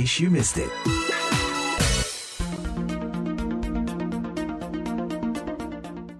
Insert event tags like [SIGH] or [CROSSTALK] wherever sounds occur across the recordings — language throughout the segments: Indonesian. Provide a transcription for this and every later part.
case you missed it.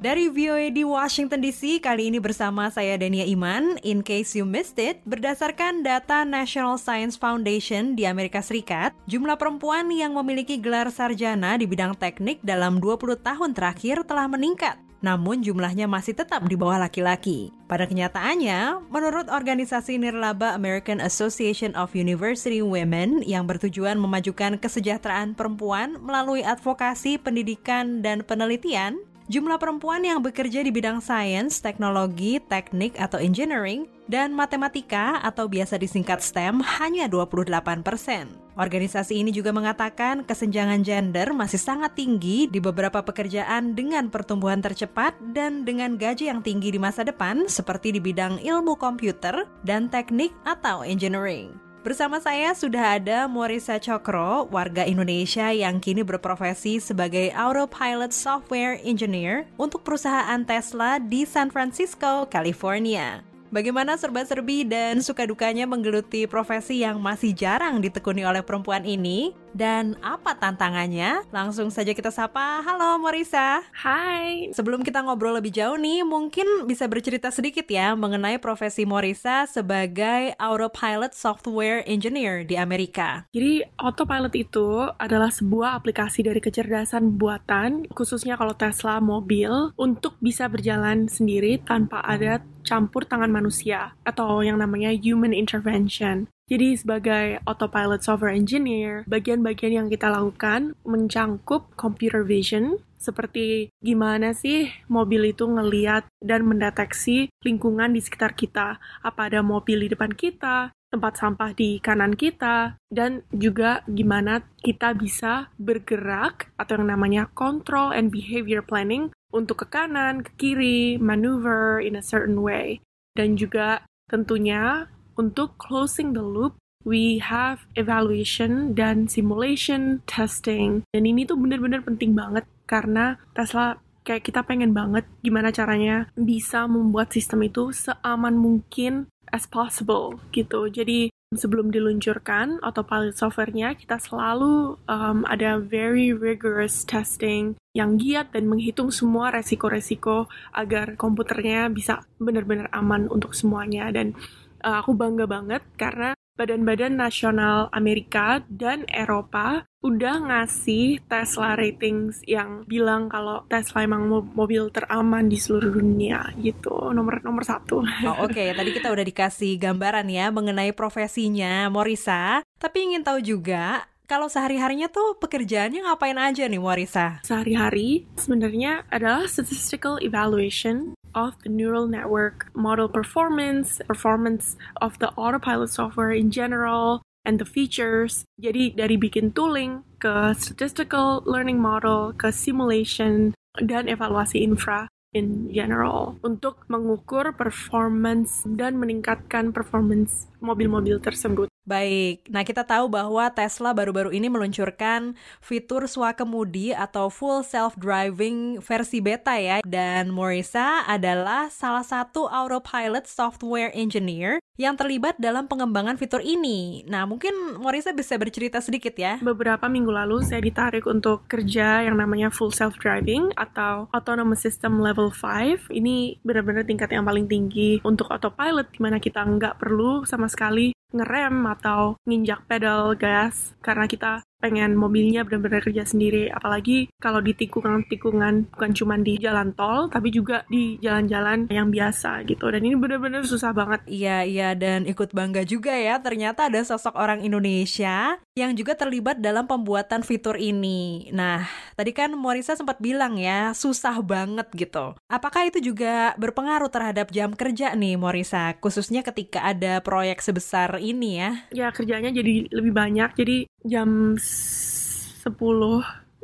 Dari VOA di Washington DC, kali ini bersama saya Dania Iman. In case you missed it, berdasarkan data National Science Foundation di Amerika Serikat, jumlah perempuan yang memiliki gelar sarjana di bidang teknik dalam 20 tahun terakhir telah meningkat. Namun jumlahnya masih tetap di bawah laki-laki. Pada kenyataannya, menurut organisasi nirlaba American Association of University Women yang bertujuan memajukan kesejahteraan perempuan melalui advokasi pendidikan dan penelitian, Jumlah perempuan yang bekerja di bidang sains, teknologi, teknik atau engineering, dan matematika atau biasa disingkat STEM hanya 28 persen. Organisasi ini juga mengatakan kesenjangan gender masih sangat tinggi di beberapa pekerjaan dengan pertumbuhan tercepat dan dengan gaji yang tinggi di masa depan seperti di bidang ilmu komputer dan teknik atau engineering. Bersama saya sudah ada Morisa Cokro, warga Indonesia yang kini berprofesi sebagai Autopilot Software Engineer untuk perusahaan Tesla di San Francisco, California. Bagaimana serba-serbi dan suka dukanya menggeluti profesi yang masih jarang ditekuni oleh perempuan ini? Dan apa tantangannya? Langsung saja kita sapa. Halo Morisa. Hai. Sebelum kita ngobrol lebih jauh nih, mungkin bisa bercerita sedikit ya mengenai profesi Morisa sebagai Autopilot Software Engineer di Amerika. Jadi Autopilot itu adalah sebuah aplikasi dari kecerdasan buatan, khususnya kalau Tesla mobil, untuk bisa berjalan sendiri tanpa ada campur tangan manusia atau yang namanya human intervention. Jadi sebagai autopilot software engineer, bagian-bagian yang kita lakukan mencangkup computer vision, seperti gimana sih mobil itu ngeliat dan mendeteksi lingkungan di sekitar kita. Apa ada mobil di depan kita, tempat sampah di kanan kita, dan juga gimana kita bisa bergerak atau yang namanya control and behavior planning untuk ke kanan, ke kiri, maneuver in a certain way. Dan juga tentunya untuk closing the loop, we have evaluation dan simulation testing. Dan ini tuh bener-bener penting banget karena Tesla kayak kita pengen banget gimana caranya bisa membuat sistem itu seaman mungkin as possible gitu. Jadi sebelum diluncurkan autopilot software-nya kita selalu um, ada very rigorous testing yang giat dan menghitung semua resiko-resiko agar komputernya bisa benar-benar aman untuk semuanya dan uh, aku bangga banget karena badan-badan nasional Amerika dan Eropa udah ngasih Tesla ratings yang bilang kalau Tesla emang mobil teraman di seluruh dunia gitu nomor nomor satu. Oh, Oke, okay. [LAUGHS] tadi kita udah dikasih gambaran ya mengenai profesinya Morisa. Tapi ingin tahu juga kalau sehari-harinya tuh pekerjaannya ngapain aja nih Morisa? Sehari-hari sebenarnya adalah statistical evaluation of the neural network model performance, performance of the autopilot software in general, and the features. Jadi dari bikin tooling ke statistical learning model ke simulation dan evaluasi infra in general untuk mengukur performance dan meningkatkan performance mobil-mobil tersebut. Baik, nah kita tahu bahwa Tesla baru-baru ini meluncurkan fitur swakemudi atau full self-driving versi beta ya. Dan Morisa adalah salah satu autopilot software engineer yang terlibat dalam pengembangan fitur ini. Nah, mungkin Morisa bisa bercerita sedikit ya. Beberapa minggu lalu saya ditarik untuk kerja yang namanya full self-driving atau autonomous system level 5. Ini benar-benar tingkat yang paling tinggi untuk autopilot, di mana kita nggak perlu sama sekali ngerem atau nginjak pedal gas karena kita pengen mobilnya benar-benar kerja sendiri. Apalagi kalau di tikungan-tikungan bukan cuma di jalan tol tapi juga di jalan-jalan yang biasa gitu. Dan ini benar-benar susah banget. Iya iya dan ikut bangga juga ya. Ternyata ada sosok orang Indonesia yang juga terlibat dalam pembuatan fitur ini. Nah tadi kan Morisa sempat bilang ya susah banget gitu. Apakah itu juga berpengaruh terhadap jam kerja nih Morisa? Khususnya ketika ada proyek sebesar ini ya. Ya kerjanya jadi lebih banyak. Jadi jam 10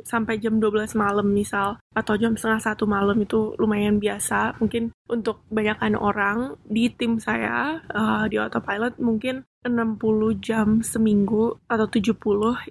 sampai jam 12 malam misal atau jam setengah satu malam itu lumayan biasa mungkin untuk banyakkan orang di tim saya uh, di autopilot mungkin 60 jam seminggu atau 70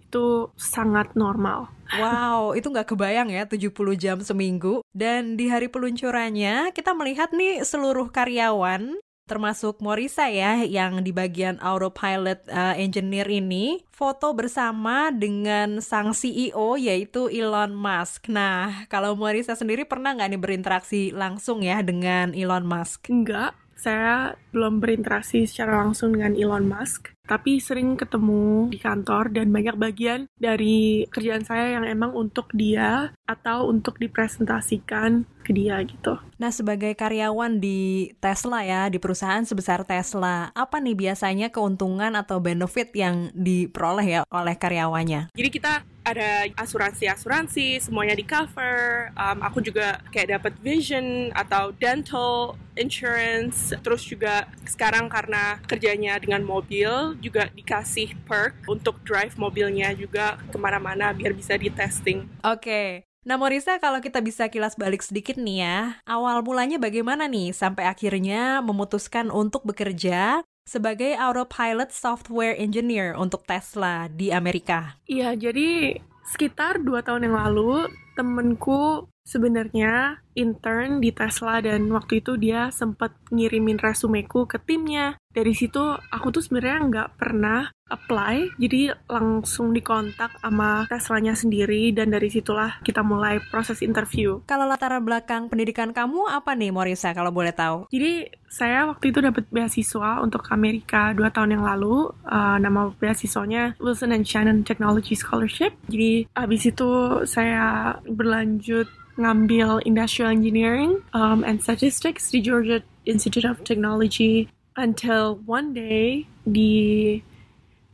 itu sangat normal. Wow, itu nggak kebayang ya 70 jam seminggu. Dan di hari peluncurannya kita melihat nih seluruh karyawan termasuk Morisa ya yang di bagian autopilot uh, engineer ini foto bersama dengan sang CEO yaitu Elon Musk. Nah, kalau Morisa sendiri pernah nggak nih berinteraksi langsung ya dengan Elon Musk? Enggak, saya belum berinteraksi secara langsung dengan Elon Musk tapi sering ketemu di kantor dan banyak bagian dari kerjaan saya yang emang untuk dia atau untuk dipresentasikan ke dia gitu. Nah, sebagai karyawan di Tesla ya, di perusahaan sebesar Tesla, apa nih biasanya keuntungan atau benefit yang diperoleh ya oleh karyawannya? Jadi kita ada asuransi-asuransi, semuanya di cover. Um, aku juga kayak dapat vision atau dental insurance. Terus juga sekarang karena kerjanya dengan mobil, juga dikasih perk untuk drive mobilnya juga ke mana-mana biar bisa di testing. Oke. Okay. Nah Morisa kalau kita bisa kilas balik sedikit nih ya, awal mulanya bagaimana nih sampai akhirnya memutuskan untuk bekerja sebagai autopilot software engineer untuk Tesla di Amerika? Iya, jadi sekitar dua tahun yang lalu temenku sebenarnya intern di Tesla dan waktu itu dia sempat ngirimin resumeku ke timnya. Dari situ aku tuh sebenarnya nggak pernah apply, jadi langsung dikontak sama Teslanya sendiri dan dari situlah kita mulai proses interview. Kalau latar belakang pendidikan kamu apa nih Morisa kalau boleh tahu? Jadi saya waktu itu dapat beasiswa untuk Amerika dua tahun yang lalu. Uh, nama beasiswanya Wilson and Shannon Technology Scholarship. Jadi habis itu saya berlanjut ngambil Industrial Engineering um, and Statistics di Georgia Institute of Technology until one day di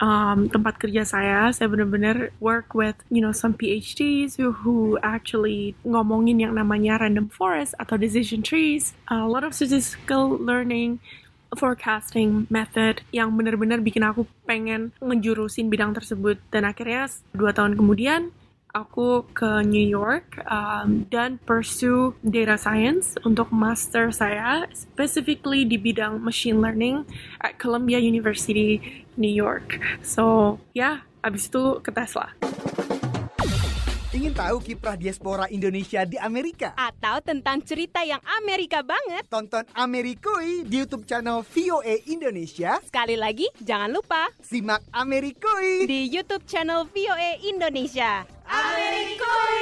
um, tempat kerja saya, saya benar-benar work with you know some PhDs who, who actually ngomongin yang namanya random forest atau decision trees, a lot of statistical learning, forecasting method yang benar-benar bikin aku pengen ngejurusin bidang tersebut. Dan akhirnya dua tahun kemudian aku ke New York um, dan pursue data science untuk master saya, specifically di bidang machine learning at Columbia University, New York. So, ya, yeah, abis itu ke Tesla. Ingin tahu kiprah diaspora Indonesia di Amerika? Atau tentang cerita yang Amerika banget? Tonton Amerikui di YouTube channel VOA Indonesia. Sekali lagi, jangan lupa simak Amerikui di YouTube channel VOA Indonesia. Amerikui!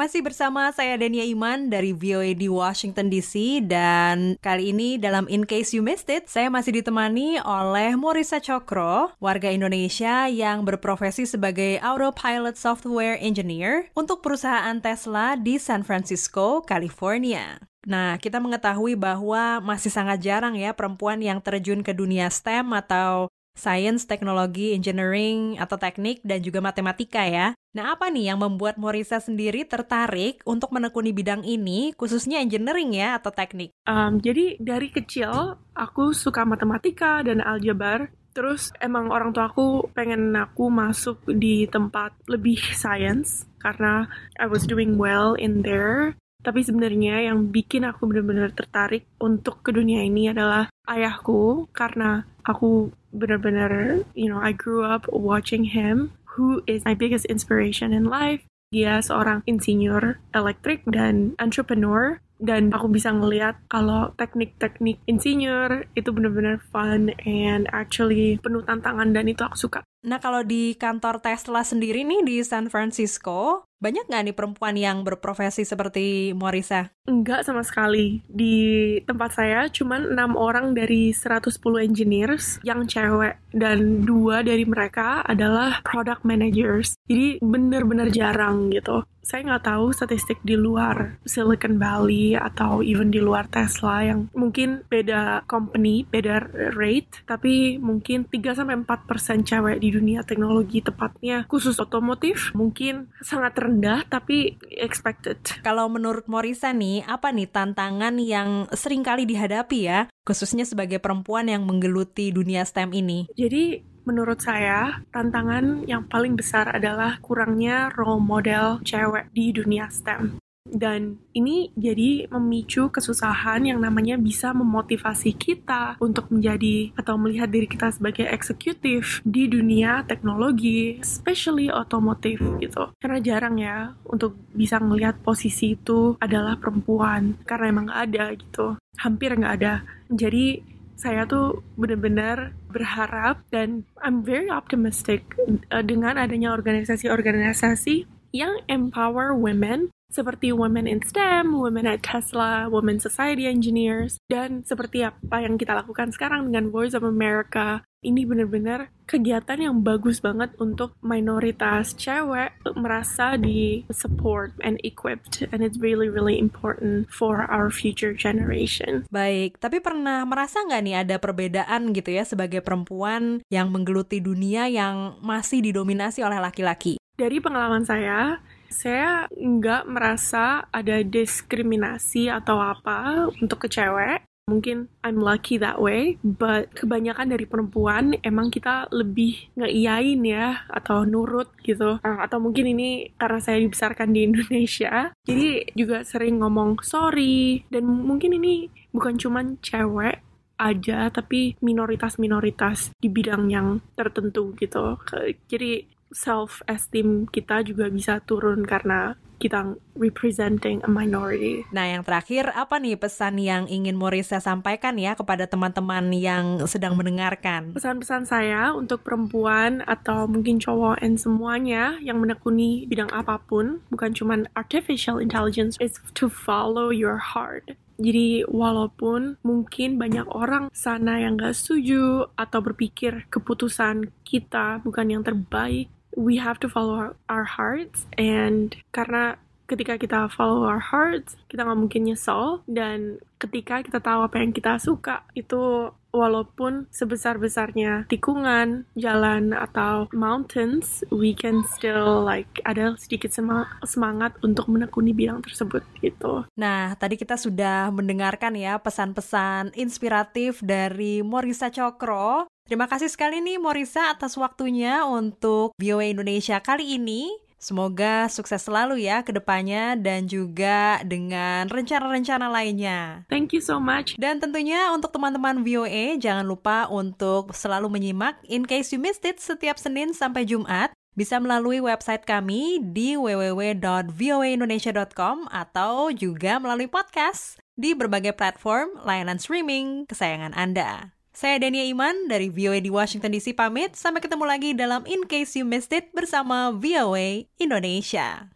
Masih bersama saya Dania Iman dari VOA di Washington DC dan kali ini dalam In Case You Missed It, saya masih ditemani oleh Morisa Cokro, warga Indonesia yang berprofesi sebagai Autopilot Software Engineer untuk perusahaan Tesla di San Francisco, California. Nah, kita mengetahui bahwa masih sangat jarang ya perempuan yang terjun ke dunia STEM atau Science, Teknologi, Engineering, atau Teknik, dan juga Matematika ya. Nah, apa nih yang membuat Morisa sendiri tertarik untuk menekuni bidang ini, khususnya engineering ya, atau teknik? Um, jadi, dari kecil, aku suka matematika dan aljabar. Terus emang orang tua aku pengen aku masuk di tempat lebih science karena I was doing well in there. Tapi sebenarnya yang bikin aku benar-benar tertarik untuk ke dunia ini adalah ayahku karena aku benar-benar, you know, I grew up watching him, who is my biggest inspiration in life. Dia seorang insinyur elektrik dan entrepreneur dan aku bisa ngeliat kalau teknik-teknik insinyur itu benar-benar fun and actually penuh tantangan dan itu aku suka. Nah kalau di kantor Tesla sendiri nih di San Francisco, banyak nggak nih perempuan yang berprofesi seperti Morisa? Enggak sama sekali. Di tempat saya cuma enam orang dari 110 engineers yang cewek dan dua dari mereka adalah product managers. Jadi bener-bener jarang gitu saya nggak tahu statistik di luar Silicon Valley atau even di luar Tesla yang mungkin beda company, beda rate, tapi mungkin 3-4% cewek di dunia teknologi tepatnya khusus otomotif mungkin sangat rendah tapi expected. Kalau menurut Morisa nih, apa nih tantangan yang sering kali dihadapi ya, khususnya sebagai perempuan yang menggeluti dunia STEM ini? Jadi menurut saya tantangan yang paling besar adalah kurangnya role model cewek di dunia STEM. Dan ini jadi memicu kesusahan yang namanya bisa memotivasi kita untuk menjadi atau melihat diri kita sebagai eksekutif di dunia teknologi, especially otomotif gitu. Karena jarang ya untuk bisa melihat posisi itu adalah perempuan, karena emang nggak ada gitu. Hampir nggak ada. Jadi saya tuh benar-benar berharap dan I'm very optimistic uh, dengan adanya organisasi-organisasi yang empower women seperti Women in STEM, Women at Tesla, Women Society Engineers, dan seperti apa yang kita lakukan sekarang dengan Voice of America. Ini benar-benar kegiatan yang bagus banget untuk minoritas cewek merasa di support and equipped and it's really really important for our future generation. Baik, tapi pernah merasa nggak nih ada perbedaan gitu ya sebagai perempuan yang menggeluti dunia yang masih didominasi oleh laki-laki? Dari pengalaman saya, saya nggak merasa ada diskriminasi atau apa untuk ke cewek. Mungkin I'm lucky that way, but kebanyakan dari perempuan emang kita lebih ngeiyain ya, atau nurut gitu. Uh, atau mungkin ini karena saya dibesarkan di Indonesia, jadi juga sering ngomong sorry, dan mungkin ini bukan cuman cewek, aja, tapi minoritas-minoritas di bidang yang tertentu gitu. Jadi self esteem kita juga bisa turun karena kita representing a minority. Nah, yang terakhir apa nih pesan yang ingin Morisa sampaikan ya kepada teman-teman yang sedang mendengarkan? Pesan-pesan saya untuk perempuan atau mungkin cowok and semuanya yang menekuni bidang apa pun, bukan cuma artificial intelligence, is to follow your heart. Jadi walaupun mungkin banyak orang sana yang gak setuju atau berpikir keputusan kita bukan yang terbaik, we have to follow our, hearts. And karena ketika kita follow our hearts kita nggak mungkin nyesel. Dan ketika kita tahu apa yang kita suka itu walaupun sebesar-besarnya tikungan, jalan atau mountains, we can still like ada sedikit semangat untuk menekuni bidang tersebut gitu. Nah, tadi kita sudah mendengarkan ya pesan-pesan inspiratif dari Morisa Cokro Terima kasih sekali nih Morisa atas waktunya untuk VOA Indonesia kali ini. Semoga sukses selalu ya ke depannya dan juga dengan rencana-rencana lainnya. Thank you so much. Dan tentunya untuk teman-teman VOA jangan lupa untuk selalu menyimak In Case You Missed It setiap Senin sampai Jumat bisa melalui website kami di www.voaindonesia.com atau juga melalui podcast di berbagai platform layanan streaming kesayangan Anda. Saya Dania Iman dari VOA di Washington DC pamit. Sampai ketemu lagi dalam In Case You Missed It bersama VOA Indonesia.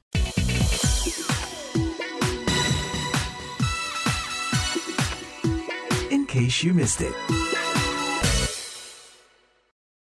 In case you missed it.